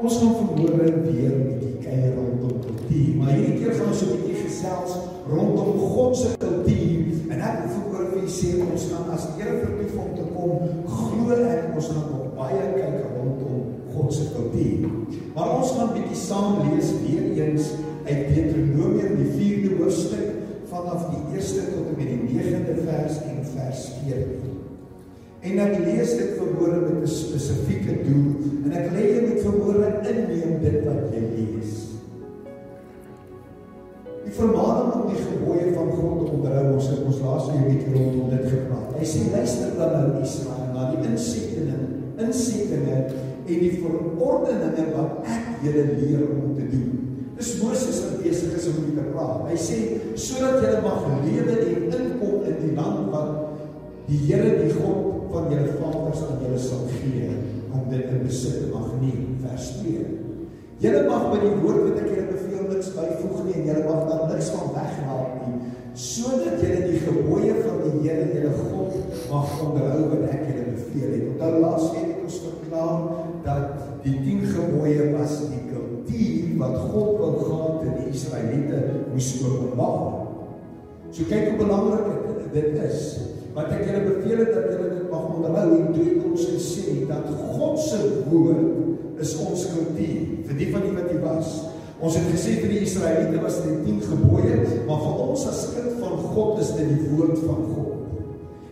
Ons gaan vanmôre weer 'n bietjie kuier rondom kultuur, maar hierdie keer gaan ons 'n bietjie gesels rondom God se kultuur. En ek wil vir julle sê ons gaan as die Here verkies om te kom, glo ek ons gaan op baie kyk rondom God se kultuur. Maar ons gaan bietjie saam lees weer eens uit Deuteronomium die 4de hoofstuk vanaf die 1ste tot en met die 9de vers en vers 14. En ek lees dit verhoor met 'n spesifieke doel en ek lê jy moet verhoor inneem dit wat jy lees. Die vermaning om die gebooie van God te onderhou, ons het ons laaste jaar bietjie rondom dit gepraat. Hy sê luister dan nou Israel na die insettinge, insettinge en die verordeninge wat ek julle leer om te doen. Dis Moses wat besig is om dit te praat. Hy sê sodat julle mag lewe en inkom in die land wat die Here die God van julle vaders aan julle sal gee om dit in besit te mag neem vers 2 Julle mag by die woord wat ek julle beveel niks byvoeg nie en julle mag daar niks van weghaal nie sodat julle die gebooie van die Here julle God mag onderhou wat ek julle beveel het. Onthou laas week het ons verklaar dat die 10 gebooie was die kultuur wat God wil gehad het die Israeliete moes openbaar. So kyk hoe belangrik dit is wat ek julle beveel het dat julle dit mag onderhou en het ons gesê dat God se woord is ons kultuur vir die van die wat hier was. Ons het gesê vir die Israeliete was dit 10 gebooie maar vir ons as kind van God is dit die woord van God.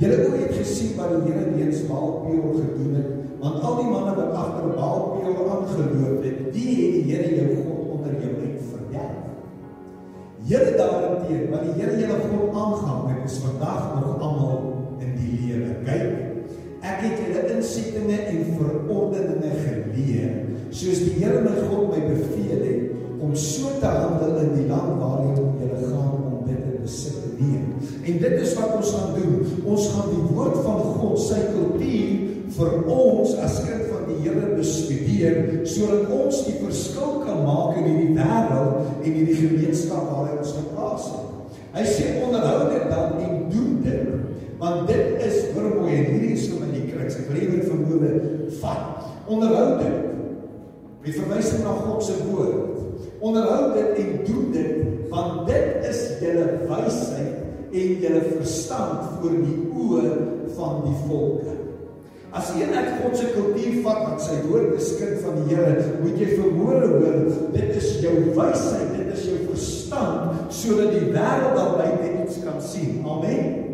Julle ook het gesien wat die Here reeds Baalpeor gedoen het want al die manne wat agter Baalpeor aangeloop het die het die Here jou God onder jou uit verdelg Julle daarteenoor wat die Here julle God aangehang het, is vandag nog almal in die lewe. Kyk, ek het julle insettinge en verordeninge geleer, soos die Here my God my beveel het om so te handel in die land waarheen julle gaan om dit in besit te neem. En dit is wat ons gaan doen. Ons gaan die woord van God, sy kultuur vir ons as kind die Here bestudeer sodat ons die verskil kan maak in hierdie wêreld en in die gemeenskap waarin ons geplaas is. Hy sê onderhou dit dan en doen dit want dit is hoor mooi en hierdie is vir my die kruks. Ek wil dit vermoede vat. Onderhou dit. Wie verwys na God se woord. Onderhou dit en doen dit want dit is julle wysheid en julle verstand voor die oë van die volke. As net God se kultuur vat wat sy woord beskik van die Here, moet jy verhoor hoor, dit is jou wysheid, dit is jou verstand sodat die wêreld daar buite iets kan sien. Amen.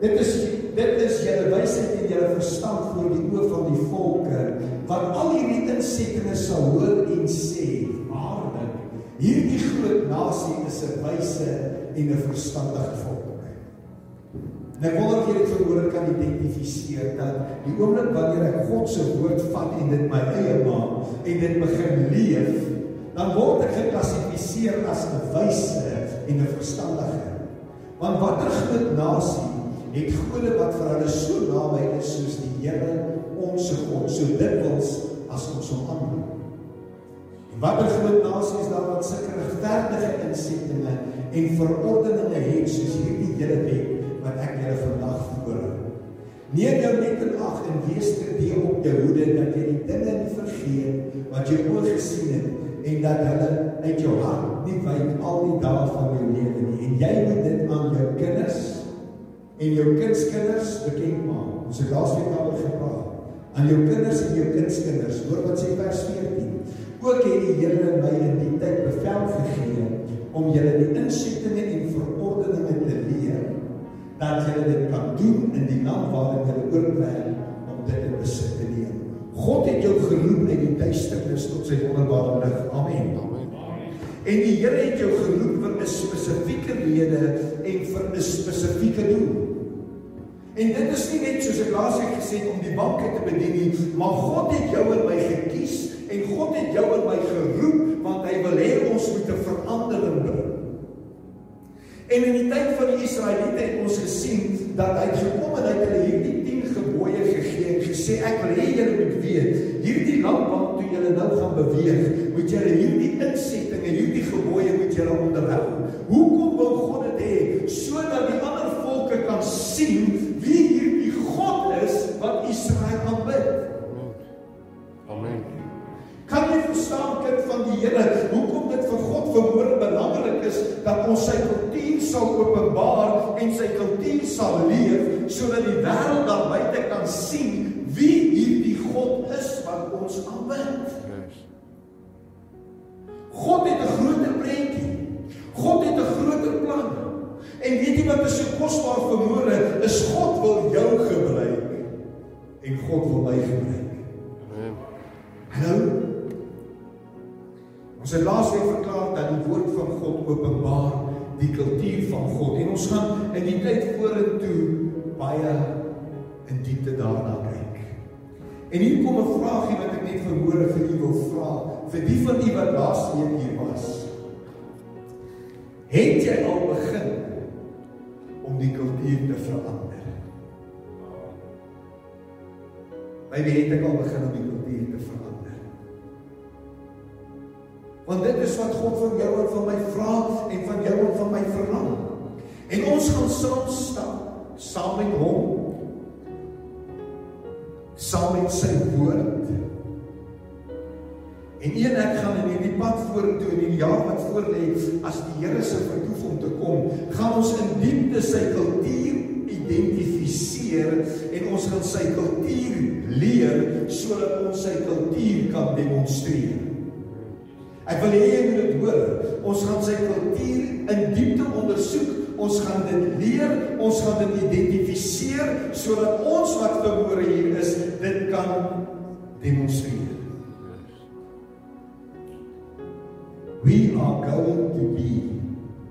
Dit is dit is julle wysheid en julle verstand voor die oë van die volke wat al hierdie insettinge sal hoor en sê, "Waarlik, hierdie groot nasie is 'n wyse en 'n verstandige volk." En ek wonder of jy dit verhoor kan identifiseer dat die oomblik wanneer ek God se woord vat en dit my eie maak en dit begin leef, dan word ek geklassifiseer as 'n wyse en 'n verstandige. Want watter groot nasie het gode wat vir hulle so naby is soos die Here, ons God, so dikwels as ons hom aanroep. En watter groot nasie is daar wat sulke regverdige insettinge en verordeninge het soos hierdie hele wet wat ek julle vandag voorhou. Neem jou net in ag en wees terdee op jou hoede dat jy die dinge nie vergeet wat jy oor gesien het en dat hulle uit jou hart nie wyk al die dae van jou lewe nie. En jy moet dit aan jou kinders en jou kindskinders bekend maak. Ons het laasweek daaroor gepraat. Aan jou kinders en jou kindskinders. Hoor wat sê vers 14. Ook het die Here my in die tyd bevel gegee om julle die insettinge dat jy dit kan doen in die land waarin jy oortrek om dit in besit te neem. God het jou geroep uit die duisternis tot sy wonderbare lig. Amen. Amen. En die Here het jou geroep vir 'n spesifieke rede en vir 'n spesifieke doel. En dit is nie net soos ek laas het gesê om die banke te bedien nie, maar God het jou en my gekies en God het jou en my geroep want hy wil hê ons moet 'n verandering. En in die tyd van die Israeliete het ons gesien dat hy gekom en hy het hulle hierdie 10 gebooie gegee en gesê ek wil hê julle moet weet, hierdie land wat toe julle nou gaan beweeg, moet julle hierdie insettinge, hierdie gebooie moet julle onderhou. Hoekom wil God dit hê? Sodat die ander volke kan sien wie hierdie God is wat Israel aanbid. Amen. Kan verstaan kind van die Here, hoekom dit vir God verhoor is dat ons sy kultuur sal openbaar en sy kultuur sal leef sodat die wêreld daar buite kan sien wie hierdie God is wat ons aanbid. God het 'n groter prentjie. God het 'n groter plan. En weet jy wat is so kosbaar vir môre? Is God wil jou gebruik en God wil my gebruik. Ons het laasweek verklaar dat die woord van God openbaar die kultuur van God en ons gaan in die tyd vorentoe baie in diepte daarna kyk. En hier kom 'n vraagie wat ek net vermoere vir u wil vra, vir die van u wat laasweek hier was. Het jy al begin om die kultuur te verander? Wie het ek al begin om die kultuur te verander? Want dit is wat God van jou en van my vra en van jou en van my verlang. En ons gaan saam staan saam met hom saam met sy woord. En een ek gaan in hierdie pad vorentoe in die jaar wat voorlê as die Here se vertoef om te kom, gaan ons in diepte sy kultuur identifiseer en ons gaan sy kultuur leer sodat ons sy kultuur kan demonstreer. Ek wil hê jy moet dit hoor. Ons gaan sy kultuur in diepte ondersoek Ons gaan dit leer, ons gaan dit identifiseer sodat ons wat verhoor hier is, dit kan demonstreer. We are going to be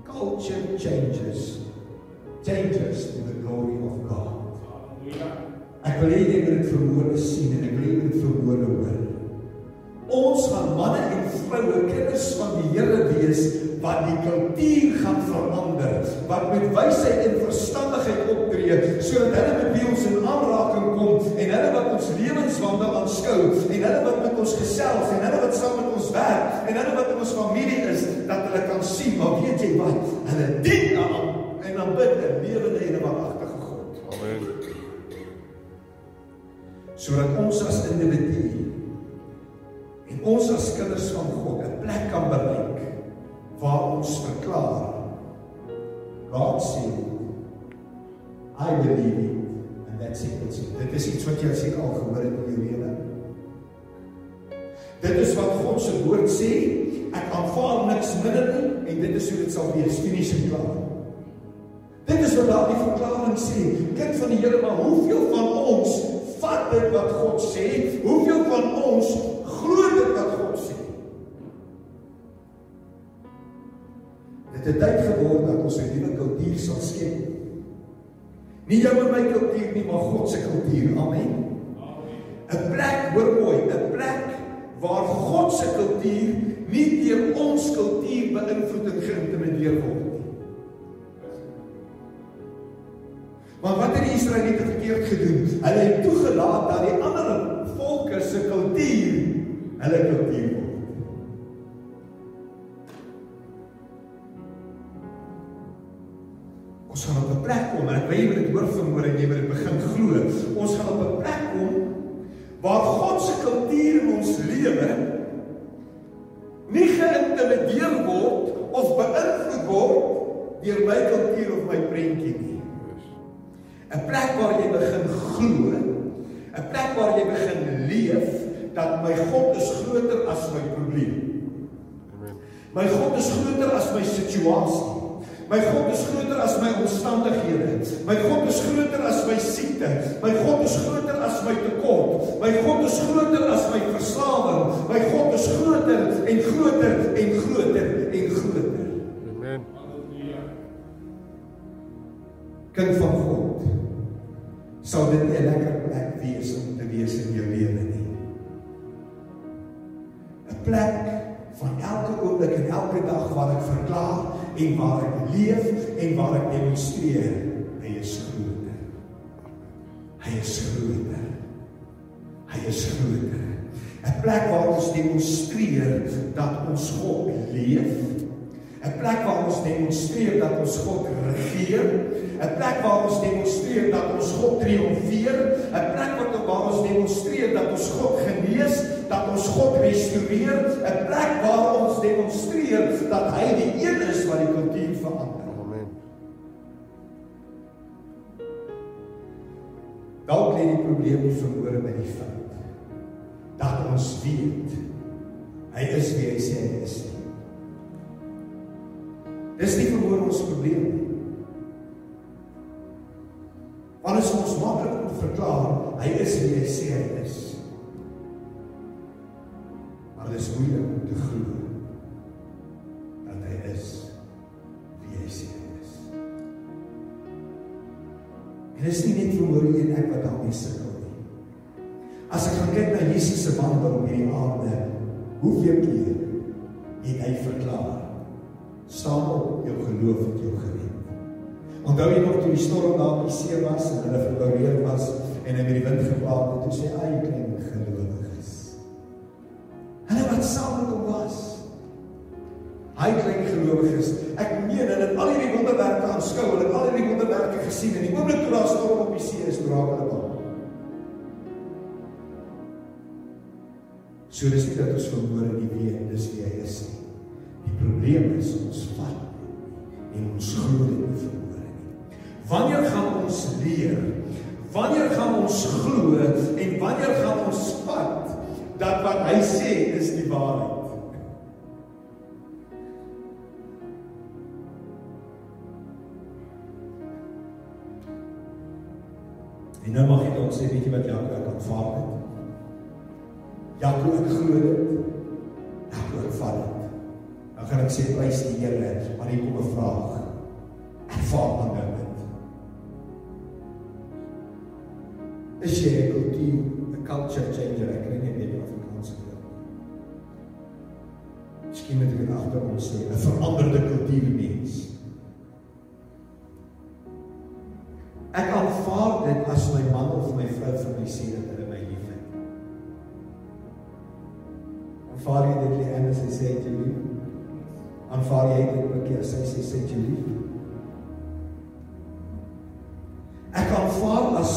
culture changes changes to the glory of God. Ek wil hê jy moet dit verhoor sien en ek wil hê jy moet dit verhoor hoor. Ons manne en vroue kinders van die Here wees wat die kultuur gaan verander, wat met wysheid en verstandigheid optree sodat hulle met wie ons in aanraking kom en hulle wat ons lewenswandel aanskou en hulle wat met ons gesels en hulle wat saam met ons werk en hulle wat in ons familie is, dat hulle kan sien, maar weet jy wat? Hulle dien aan en dan bid 'n lewende en 'n waaragtige God. Amen. Sodat ons as individue en ons as kinders van God 'n plek kan bereik waar ons verklaar God sê I believe it and that's it. Dit is iets wat jy seker al gehoor het in jou lewe. Dit is wat God se woord sê. Ek aanvaar niks minder nie en dit is hoe dit sal wees. Finies en klaar. Dit is wat daardie verklaring sê. Kind van die Here, maar hoeveel van ons vat dit wat God sê? Hoeveel van ons Dit tyd geword dat ons 'n nuwe kultuur sal skep. Nie jou en my kultuur nie, maar God se kultuur. Amen. Amen. 'n Plek, hoor mooi, 'n plek waar God se kultuur nie deur ons kultuur beïnvloed en geïntimideer word nie. Maar wat het die Israeliete verkeerd gedoen? Hulle het toegelaat dat die ander volke se kultuur hulle kultuur vanmôre en jy moet dit begin glo. Ons gaan op 'n plek kom waar God se kultuur in ons lewe nie geïntimideer word of beïnvloed word deur my kultuur of my prentjie nie. 'n Plek waar jy begin glo, 'n plek waar jy begin leef dat my God is groter as my probleem. Amen. My God is groter as my situasie. My God is groter as my omstandighede. My God is groter as my siekte. My God is groter as my tekort. My God is groter as my verslawing. My God is groter en groter en groter en groter. Amen. Kind van God. Sou dit 'n lekker plek wees om te wees in jou lewe nie? 'n Plek elke oomblik en elke dag waar ek verklaar en waar ek leef en waar ek demonstreer hy is groter. Hy is groter. Hy is groter. 'n Plek waar ons demonstreer dat ons God leef. 'n Plek waar ons demonstreer dat ons God regeer. 'n Plek waar ons demonstreer dat ons God triomfeer. 'n Plek waar ons demonstreer dat ons God genees dat ons God restoreer, 'n plek waar ons demonstreer dat hy die een is wat die kultuur verander. Amen. Dalk lê die probleem nie verlore by die feit dat ons weet hy is wie hy sê hy is. Dis nie verloor ons probleem nie. Want as ons maklik om te verklaar hy is wie hy sê hy is. Maar dit is moeilik om te glo dat hy is wie hy sê hy is. En dit is nie net verhoor jy en ek wat daarmee sukkel nie. As ek gaan kyk na Jesus se wandel op hierdie aarde, hoeveel keer het hy verklaar: "Staan op, jou geloof het jou gered." Onthou jy nog toe die storm daar op die see was en hulle verboureerd was en hy met die wind gepraat het, toe sê hy: "Ai, klein gelowiges. Ek meen hulle het al hierdie wonderwerke aanskou, hulle het al hierdie wonderwerke gesien en die oomblik toe daar storm op die see is, draak hulle bang. So dis nie dat ons vermoere nie weet dis wie hy is nie. Die probleem is ons vat en ons glo dit nie vermoere nie. Wanneer gaan ons leer? Wanneer gaan ons glo en wanneer gaan ons vat dat wat hy sê is die waarheid? En nou mag jy ons sê weet jy wat Jakob ek aanvaar het? Jakob ek glo dit. Jakob ek vat dit. Dan gaan ek sê prys die Here, maar hier kom 'n vraag. Ervaar dan dit. Is jy 'n kultuur, 'n culture changer? Ek weet nie meer of ek kan sê dit. Miskien moet ek dit agter ons sê, 'n veranderde kultuurmens. Ek Aanvaar jy dit lê en sy sê jy lief? Aanvaar jy dit ook as sy sê sê jy lief? Ek aanvaar as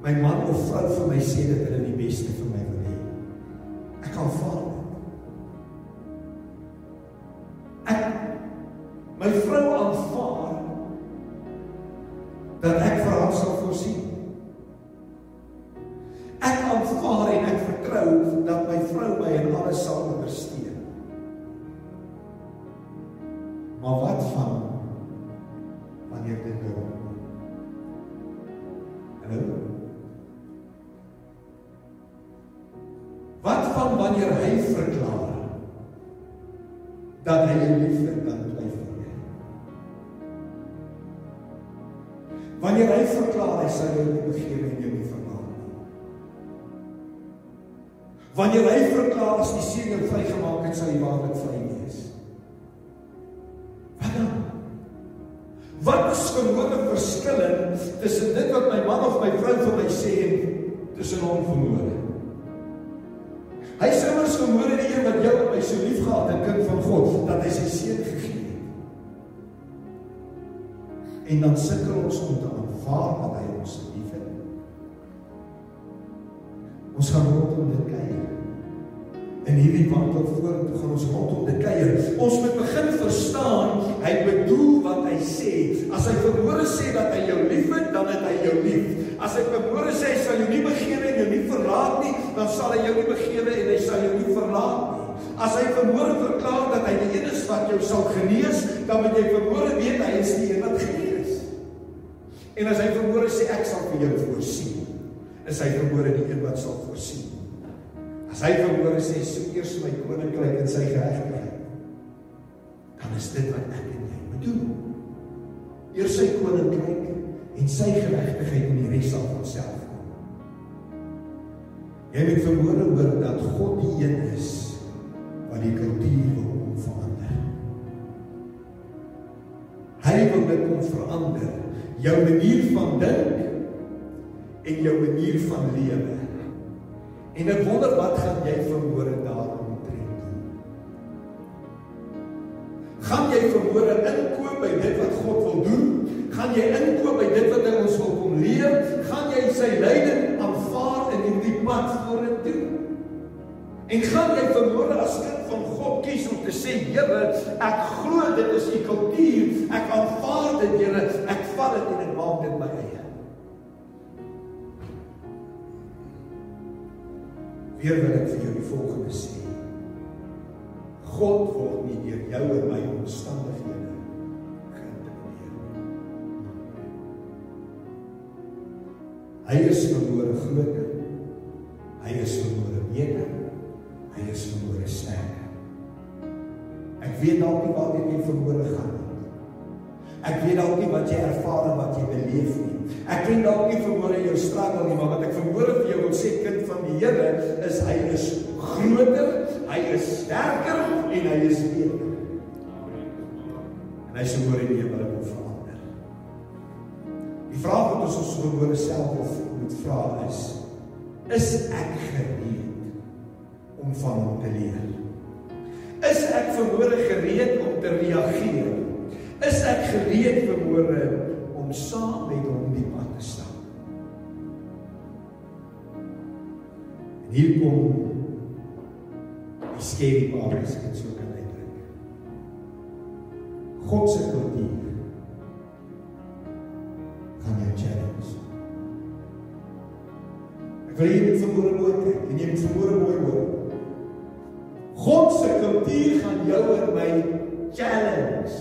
my man of vrou vir my sê dat hulle die beste vir my wil hê. Ek aanvaar Wat van wanneer hy verklaar dat hy jou liefhet dan twyfel jy? Wanneer hy verklaar hy sal jou nie begeer en jou nie verlaat nie. Wanneer hy verklaar as die jou vrygemaak het, sal jy waarlik vry wees. Wat dan? Wat is vermoede verskil tussen dit wat my man of my vrou vir my sê en tussen hom vermoede? Hy sê mos vermoede die een wat jou en my so lief gehad het, kind van God, dat hy sy seun gegee het. En dan sukkel ons om te aanvaar dat hy ons liefhet. Ons gaan rondom dit kuier. In hierdie wandel vorentoe gaan ons rondom dit kuier. Ons moet begin verstaan hy bedoel wat hy sê. As hy verhoore sê dat hy jou liefhet, dan het hy jou lief. As hy verhoore sê hy sal jou nie begewe en jou nie verlaat nie, dan sal hy jou nie begewe en hy sal jou nie verlaat nie. As hy verhoore verklaar dat hy die een is wat jou sal genees, dan moet jy verhoore weet hy is die een wat genees. En as hy verhoore sê ek sal vir jou voorsien, is hy verhoore die een wat sal voorsien. As hy verhoore sê soek eers my koninkryk en sy geregtigheid, dan is dit wat ek en jy moet doen. Eers sy koninkryk en sy geregtigheid en die res sal van self kom. Jy moet verhoore hoor dat God die een is wat die kultuur wil verander. Hy wil dit kom verander, jou manier van dink en jou manier van lewe. En ek wonder wat gaan jy verhoore daarom tree doen? Gaan jy verhoore inkoop by dit wat God wil doen? Gaan jy inkoop by dit wat hy ons wil kom leer? Gaan jy sy leiding En gaan jy vermoere as kind van God kies om te sê, Here, ek glo dit is u kultuur. Ek aanvaar dit, Here. Ek vat dit en ek maak dit my eie. Weer wil ek vir jou die volgende sê. God word nie deur jou en my omstandighede geïnterpreteer. Hy is vermoere. Hy struggle nie, maar wat ek vermoere vir jou wil sê kind van die Here is hy is groter, hy is sterker en hy is beter. En hy sê hoor nie wat ek wil verander. Die vraag wat ons ons vermoere self moet vra is is ek gereed om van hom te leer? Is ek vermoere gereed om te reageer? Is ek gereed vermoere om saam met hom die pad te stap? Hier kom die part as ek dit so kan uitdruk. God se kultuur gaan jou challenge. Ek wil moet vermoere mooi kyk en jy moet vermoere mooi hoor. God se kultuur gaan jou en my challenge.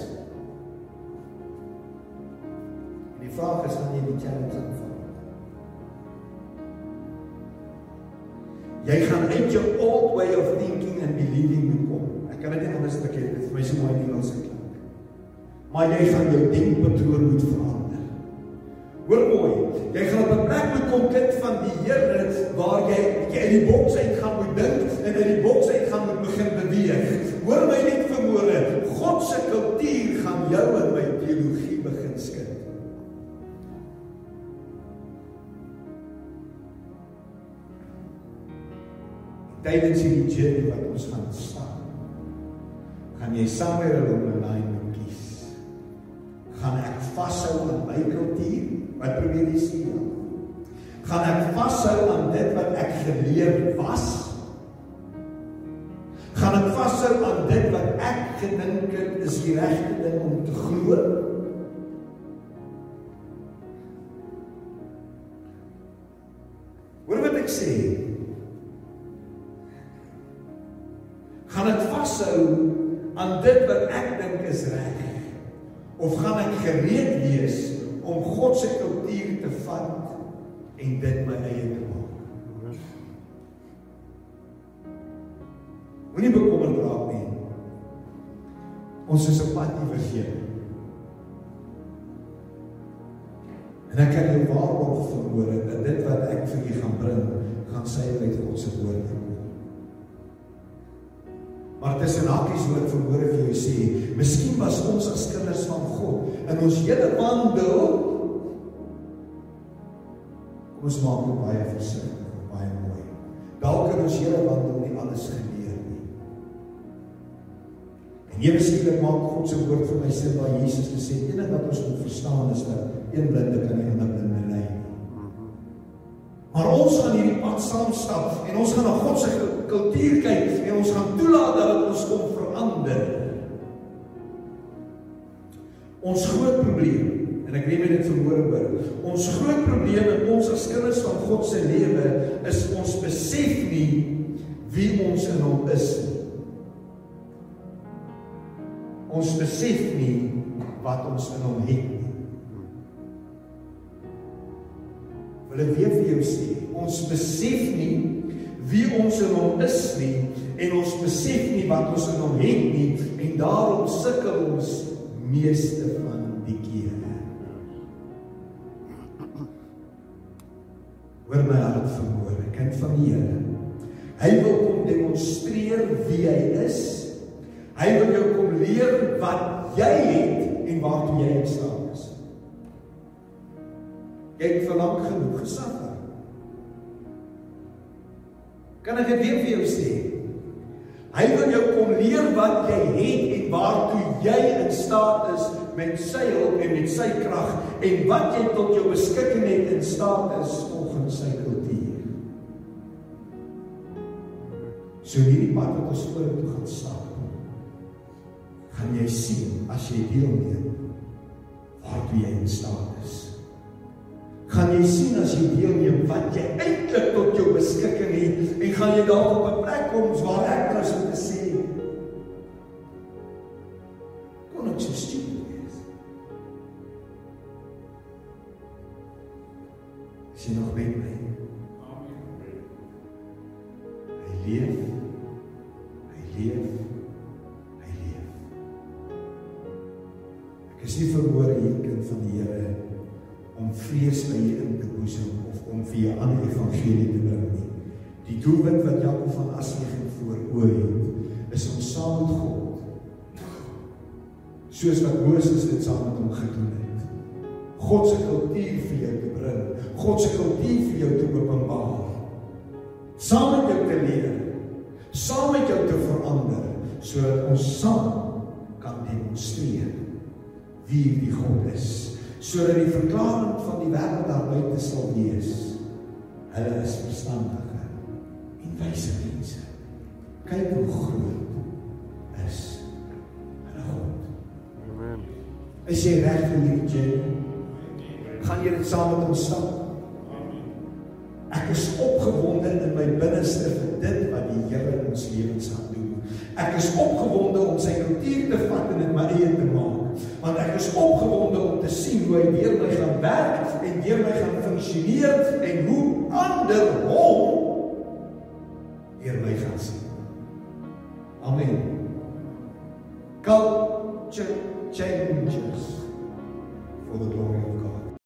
En die vraag is wanneer jy die challenge aanvaar. Jy gaan uit jou old way of thinking and believing moet kom. Ek kan dit nie anders bekeer dit vir my so mooi in Engels klink. Maar jy gaan jou denkpatroon moet verander. Hoor mooi, jy gaan op 'n plek moet kom kind van die Here waar jy jy uit die boks uit gaan moet dink en uit die boks uit gaan moet begin beweeg. Hoor my net vermoere, God se kultuur gaan jou en my teologie begin skud. Tydens hierdie journey wat ons gaan stap, gaan jy saam met hulle op 'n lyn moet kies. Gaan ek vashou aan my kultuur? Wat probeer jy sê? Gaan ek vashou aan dit wat ek geleer was? Gaan ek vashou aan dit wat ek gedink het is die regte ding om te glo? Vashou aan dit wat ek dink is reg of gaan ek gereed wees om God se kultuur te vat en dit my eie te maak? Moenie bekommerd raak nie. Ons is op pad iewers heen en ek kan jou waarborg verhoor dat dit wat ek vir u gaan bring gaan sy uit God se woord kom Maar tussen hakies wil ek verhoor vir jou sê, miskien was ons as kinders van God in ons hele wandel kom ons maak dit baie versigtig, baie mooi. Dalk in ons hele wandel nie alles geleer nie. En jy miskien maak God se woord vir my sin waar Jesus gesê het, enige wat ons moet verstaan is dat een blinde kan nie ander blinde lei nie. Maar ons gaan hierdie pad saam stap en ons gaan na God se kultuur kyk en ons gaan toelaat dat dit ons kom verander. Ons groot probleem en ek weet dit verhoor hoor. Ons groot probleem in ons as kinders van God se lewe is ons besef nie wie ons in hom is nie. Ons besef nie wat ons in hom het nie. wil ek weer vir jou sê, ons besef nie wie ons in hom is nie en ons besef nie wat ons in hom het nie en daarom sukkel ons meeste van die kere. Hoor my hart vermoor, kind van die Here. Hy wil kom demonstreer wie hy is. Hy wil jou kom leer wat jy het en waartoe jy in staat is. Jy het verlang genoeg gesuffer. Kan ek dit weer vir jou sê? Hy wil jou kom leer wat jy het en waartoe jy in staat is met sy hulp en met sy krag en wat jy tot jou beskikking het in staat is volgens sy kultuur. So hierdie pad wat ons vorentoe gaan stap, gaan jy sien as jy deelneem waartoe jy in staat is. Gaan jy sien as jy deelneem wat jy eintlik tot jou beskikking het en gaan jy dalk op 'n plek kom waar ek sou sê kon ek so stupid wees. Is jy nog met my? Hy leef. Hy leef. Hy leef. Ek is nie vermoere hier kind van die Here om vrees by jou in te boesem of om vir jou ander evangelie te bring nie. Die doelwit wat Jakob van Asliegen voor oor het, is om saam met God soos wat Moses dit saam met hom gedoen het. God se kultuur vir jou te bring, God se kultuur vir jou te openbaar. Saam met jou te leer, saam met jou te verander sodat ons saam kan demonstreer wie die God is sodat die verklaring van die wêreld daar buite sal wees. Hulle is verstandige en wyse mense. Kyk hoe groot is hulle God. Amen. Is jy reg vir hierdie journey? Gaan jy dit saam met ons stap? Ek is opgewonde in my binneste vir dit wat die Here in ons lewens gaan doen. Ek is opgewonde om sy kultuur te vat en dit my eie te maak. Want ek is opgewonde te sien hoe hy deur my gaan werk en deur my gaan funksioneer en hoe ander hom